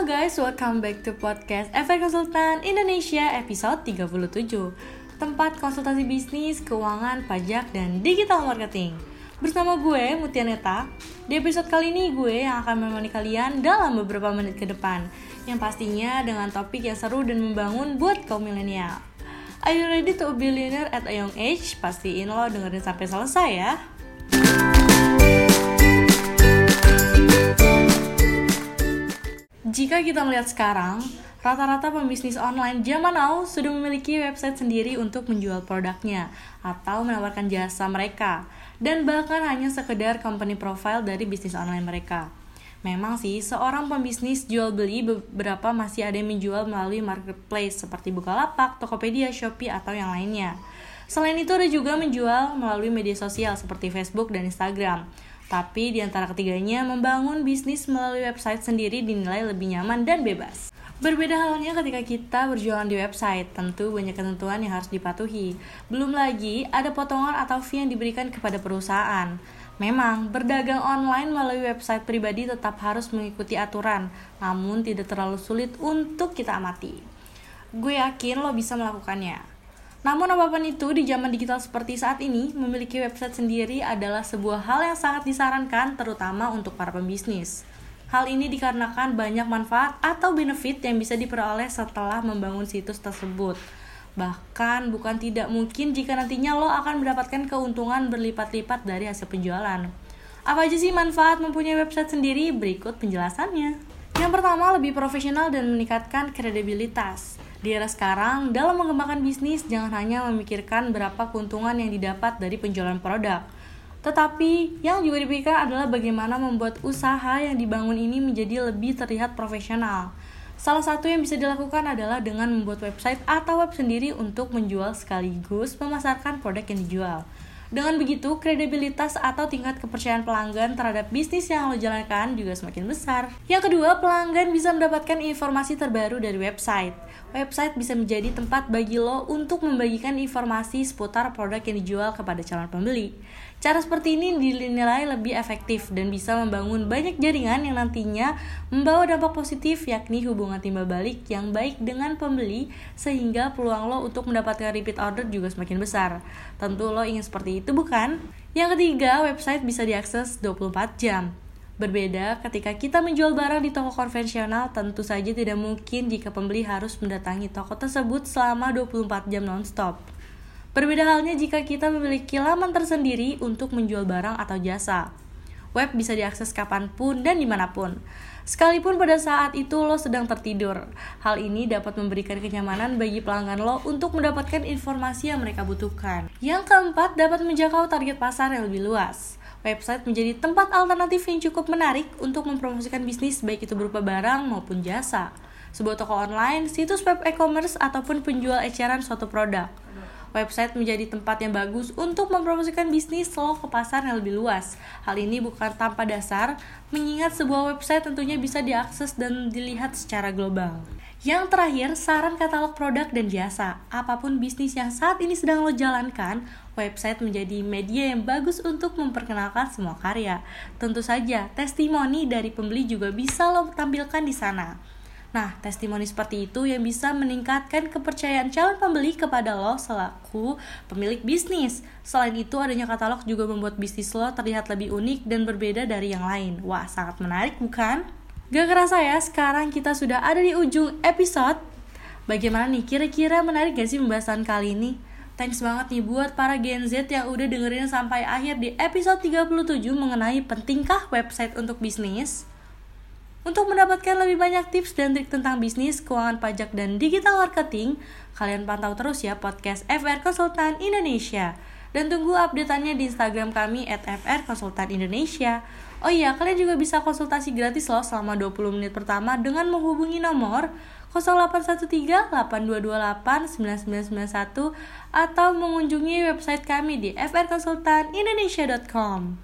Halo guys, welcome back to podcast Efek Konsultan Indonesia episode 37 Tempat konsultasi bisnis, keuangan, pajak, dan digital marketing. Bersama gue, Mutia Neta. Di episode kali ini gue yang akan menemani kalian dalam beberapa menit ke depan. Yang pastinya dengan topik yang seru dan membangun buat kaum milenial. Are you ready to be billionaire at a young age? Pastiin lo dengerin sampai selesai ya Jika kita melihat sekarang, rata-rata pembisnis online zaman now sudah memiliki website sendiri untuk menjual produknya atau menawarkan jasa mereka dan bahkan hanya sekedar company profile dari bisnis online mereka. Memang sih, seorang pembisnis jual beli beberapa masih ada yang menjual melalui marketplace seperti Bukalapak, Tokopedia, Shopee, atau yang lainnya. Selain itu ada juga menjual melalui media sosial seperti Facebook dan Instagram. Tapi di antara ketiganya, membangun bisnis melalui website sendiri dinilai lebih nyaman dan bebas. Berbeda halnya ketika kita berjualan di website, tentu banyak ketentuan yang harus dipatuhi. Belum lagi ada potongan atau fee yang diberikan kepada perusahaan. Memang, berdagang online melalui website pribadi tetap harus mengikuti aturan, namun tidak terlalu sulit untuk kita amati. Gue yakin lo bisa melakukannya. Namun apa pun itu, di zaman digital seperti saat ini, memiliki website sendiri adalah sebuah hal yang sangat disarankan terutama untuk para pembisnis. Hal ini dikarenakan banyak manfaat atau benefit yang bisa diperoleh setelah membangun situs tersebut. Bahkan bukan tidak mungkin jika nantinya lo akan mendapatkan keuntungan berlipat-lipat dari hasil penjualan. Apa aja sih manfaat mempunyai website sendiri? Berikut penjelasannya. Yang pertama, lebih profesional dan meningkatkan kredibilitas. Di era sekarang, dalam mengembangkan bisnis, jangan hanya memikirkan berapa keuntungan yang didapat dari penjualan produk. Tetapi, yang juga dipikirkan adalah bagaimana membuat usaha yang dibangun ini menjadi lebih terlihat profesional. Salah satu yang bisa dilakukan adalah dengan membuat website atau web sendiri untuk menjual sekaligus memasarkan produk yang dijual. Dengan begitu, kredibilitas atau tingkat kepercayaan pelanggan terhadap bisnis yang lo jalankan juga semakin besar. Yang kedua, pelanggan bisa mendapatkan informasi terbaru dari website. Website bisa menjadi tempat bagi lo untuk membagikan informasi seputar produk yang dijual kepada calon pembeli. Cara seperti ini dinilai lebih efektif dan bisa membangun banyak jaringan yang nantinya membawa dampak positif yakni hubungan timbal balik yang baik dengan pembeli sehingga peluang lo untuk mendapatkan repeat order juga semakin besar. Tentu lo ingin seperti itu bukan? Yang ketiga, website bisa diakses 24 jam. Berbeda ketika kita menjual barang di toko konvensional, tentu saja tidak mungkin jika pembeli harus mendatangi toko tersebut selama 24 jam nonstop. Berbeda halnya jika kita memiliki laman tersendiri untuk menjual barang atau jasa. Web bisa diakses kapan pun dan di mana pun. Sekalipun pada saat itu lo sedang tertidur. Hal ini dapat memberikan kenyamanan bagi pelanggan lo untuk mendapatkan informasi yang mereka butuhkan. Yang keempat, dapat menjangkau target pasar yang lebih luas. Website menjadi tempat alternatif yang cukup menarik untuk mempromosikan bisnis baik itu berupa barang maupun jasa. Sebuah toko online, situs web e-commerce, ataupun penjual eceran suatu produk website menjadi tempat yang bagus untuk mempromosikan bisnis lo ke pasar yang lebih luas. Hal ini bukan tanpa dasar, mengingat sebuah website tentunya bisa diakses dan dilihat secara global. Yang terakhir, saran katalog produk dan jasa. Apa pun bisnis yang saat ini sedang lo jalankan, website menjadi media yang bagus untuk memperkenalkan semua karya. Tentu saja, testimoni dari pembeli juga bisa lo tampilkan di sana. Nah, testimoni seperti itu yang bisa meningkatkan kepercayaan calon pembeli kepada lo selaku pemilik bisnis. Selain itu, adanya katalog juga membuat bisnis lo terlihat lebih unik dan berbeda dari yang lain. Wah, sangat menarik bukan? Gak kerasa ya, sekarang kita sudah ada di ujung episode. Bagaimana nih, kira-kira menarik gak sih pembahasan kali ini? Thanks banget nih buat para Gen Z yang udah dengerin sampai akhir di episode 37 mengenai pentingkah website untuk bisnis. Untuk mendapatkan lebih banyak tips dan trik tentang bisnis, keuangan pajak, dan digital marketing, kalian pantau terus ya podcast FR Konsultan Indonesia. Dan tunggu updateannya di Instagram kami at FR Konsultan Indonesia. Oh iya, kalian juga bisa konsultasi gratis loh selama 20 menit pertama dengan menghubungi nomor 0813-8228-9991 atau mengunjungi website kami di frkonsultanindonesia.com.